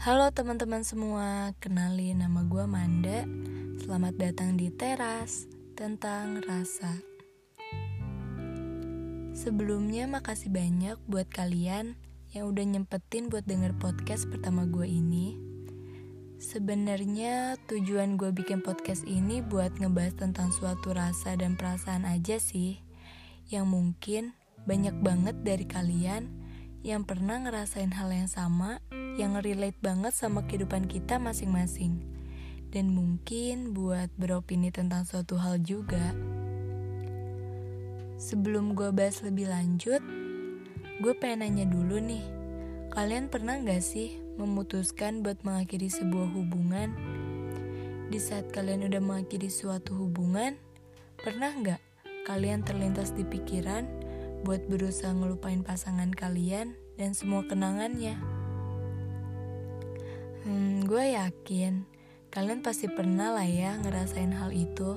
Halo teman-teman semua, kenalin nama gue Manda. Selamat datang di teras tentang rasa. Sebelumnya makasih banyak buat kalian yang udah nyempetin buat denger podcast pertama gue ini. Sebenarnya tujuan gue bikin podcast ini buat ngebahas tentang suatu rasa dan perasaan aja sih Yang mungkin banyak banget dari kalian yang pernah ngerasain hal yang sama yang relate banget sama kehidupan kita masing-masing. Dan mungkin buat beropini tentang suatu hal juga. Sebelum gue bahas lebih lanjut, gue pengen nanya dulu nih. Kalian pernah gak sih memutuskan buat mengakhiri sebuah hubungan? Di saat kalian udah mengakhiri suatu hubungan, pernah gak kalian terlintas di pikiran buat berusaha ngelupain pasangan kalian dan semua kenangannya? Hmm, gue yakin kalian pasti pernah lah ya ngerasain hal itu.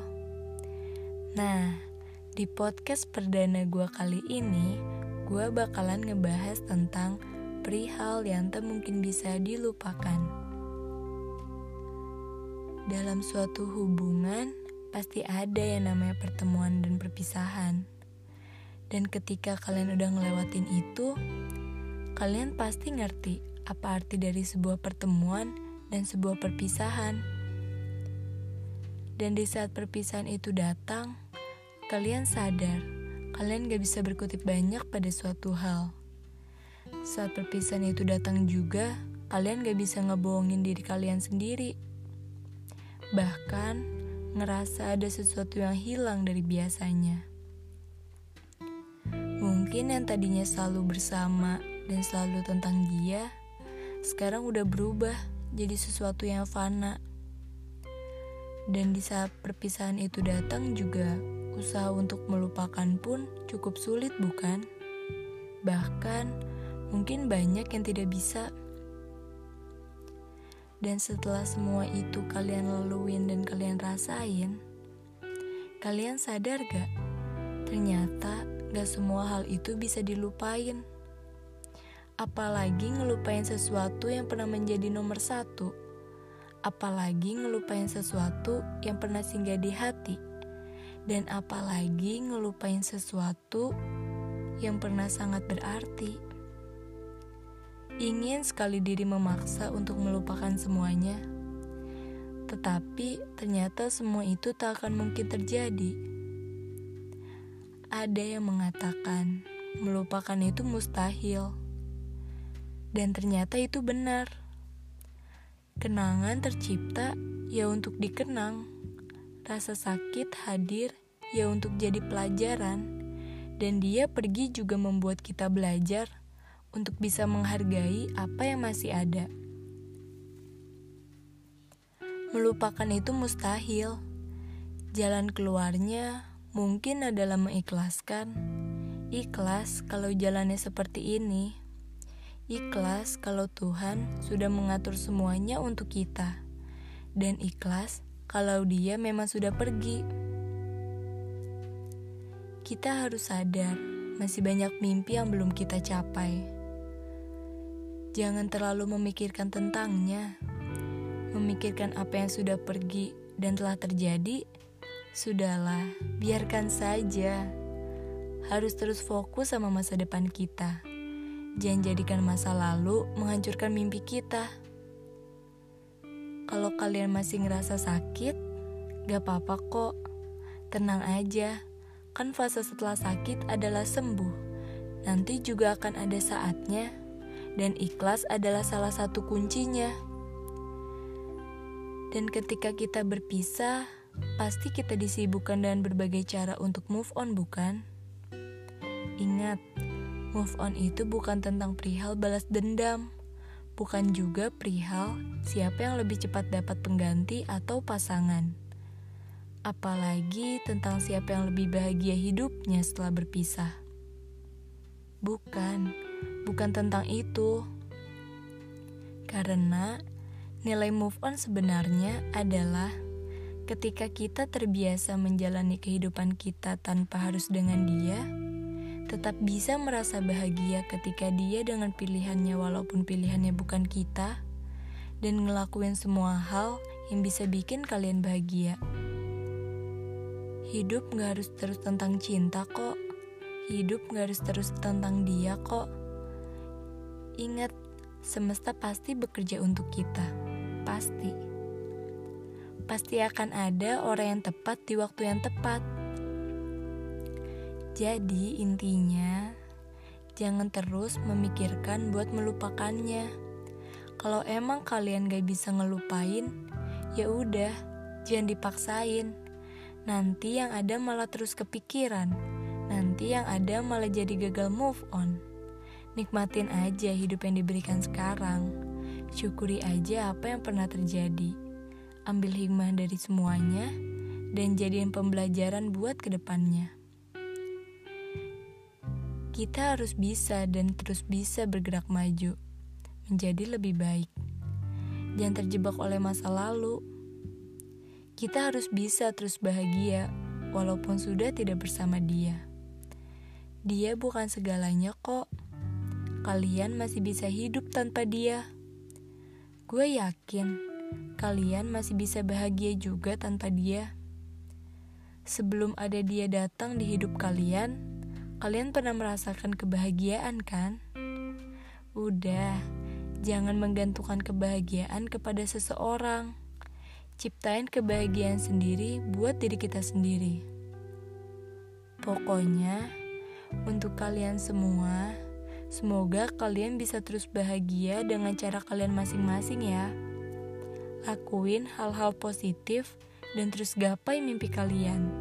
Nah, di podcast perdana gue kali ini, gue bakalan ngebahas tentang perihal yang tak mungkin bisa dilupakan. Dalam suatu hubungan, pasti ada yang namanya pertemuan dan perpisahan. Dan ketika kalian udah ngelewatin itu, kalian pasti ngerti apa arti dari sebuah pertemuan dan sebuah perpisahan. Dan di saat perpisahan itu datang, kalian sadar kalian gak bisa berkutip banyak pada suatu hal. Saat perpisahan itu datang juga, kalian gak bisa ngebohongin diri kalian sendiri. Bahkan, ngerasa ada sesuatu yang hilang dari biasanya. Mungkin yang tadinya selalu bersama dan selalu tentang dia, sekarang udah berubah jadi sesuatu yang fana. Dan di saat perpisahan itu datang juga, usaha untuk melupakan pun cukup sulit bukan? Bahkan, mungkin banyak yang tidak bisa. Dan setelah semua itu kalian laluin dan kalian rasain, kalian sadar gak? Ternyata gak semua hal itu bisa dilupain apalagi ngelupain sesuatu yang pernah menjadi nomor satu, apalagi ngelupain sesuatu yang pernah singgah di hati, dan apalagi ngelupain sesuatu yang pernah sangat berarti. Ingin sekali diri memaksa untuk melupakan semuanya, tetapi ternyata semua itu tak akan mungkin terjadi. Ada yang mengatakan melupakan itu mustahil dan ternyata itu benar. Kenangan tercipta ya untuk dikenang. Rasa sakit hadir ya untuk jadi pelajaran. Dan dia pergi juga membuat kita belajar untuk bisa menghargai apa yang masih ada. Melupakan itu mustahil. Jalan keluarnya mungkin adalah mengikhlaskan. Ikhlas kalau jalannya seperti ini. Ikhlas kalau Tuhan sudah mengatur semuanya untuk kita, dan ikhlas kalau Dia memang sudah pergi. Kita harus sadar, masih banyak mimpi yang belum kita capai. Jangan terlalu memikirkan tentangnya, memikirkan apa yang sudah pergi dan telah terjadi. Sudahlah, biarkan saja. Harus terus fokus sama masa depan kita. Jangan jadikan masa lalu menghancurkan mimpi kita. Kalau kalian masih ngerasa sakit, gak apa-apa kok. Tenang aja, kan fase setelah sakit adalah sembuh. Nanti juga akan ada saatnya, dan ikhlas adalah salah satu kuncinya. Dan ketika kita berpisah, pasti kita disibukkan dengan berbagai cara untuk move on, bukan? Ingat, Move on itu bukan tentang perihal balas dendam, bukan juga perihal siapa yang lebih cepat dapat pengganti atau pasangan. Apalagi tentang siapa yang lebih bahagia hidupnya setelah berpisah. Bukan, bukan tentang itu. Karena nilai move on sebenarnya adalah ketika kita terbiasa menjalani kehidupan kita tanpa harus dengan dia tetap bisa merasa bahagia ketika dia dengan pilihannya walaupun pilihannya bukan kita, dan ngelakuin semua hal yang bisa bikin kalian bahagia. Hidup gak harus terus tentang cinta kok. Hidup gak harus terus tentang dia kok. Ingat, semesta pasti bekerja untuk kita. Pasti. Pasti akan ada orang yang tepat di waktu yang tepat. Jadi intinya, jangan terus memikirkan buat melupakannya. Kalau emang kalian gak bisa ngelupain, ya udah, jangan dipaksain. Nanti yang ada malah terus kepikiran. Nanti yang ada malah jadi gagal move on. Nikmatin aja hidup yang diberikan sekarang. Syukuri aja apa yang pernah terjadi. Ambil hikmah dari semuanya dan jadiin pembelajaran buat ke depannya. Kita harus bisa dan terus bisa bergerak maju, menjadi lebih baik. Jangan terjebak oleh masa lalu. Kita harus bisa terus bahagia, walaupun sudah tidak bersama dia. Dia bukan segalanya kok kalian masih bisa hidup tanpa dia. Gue yakin kalian masih bisa bahagia juga tanpa dia. Sebelum ada dia datang di hidup kalian, kalian pernah merasakan kebahagiaan kan? Udah, jangan menggantungkan kebahagiaan kepada seseorang. Ciptain kebahagiaan sendiri buat diri kita sendiri. Pokoknya, untuk kalian semua, Semoga kalian bisa terus bahagia dengan cara kalian masing-masing ya. Lakuin hal-hal positif dan terus gapai mimpi kalian.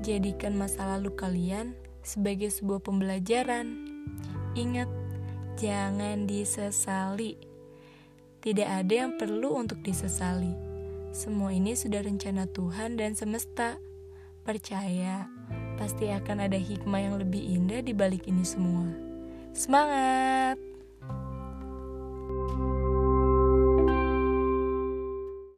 Jadikan masa lalu kalian sebagai sebuah pembelajaran. Ingat, jangan disesali. Tidak ada yang perlu untuk disesali. Semua ini sudah rencana Tuhan dan semesta. Percaya, pasti akan ada hikmah yang lebih indah di balik ini semua. Semangat!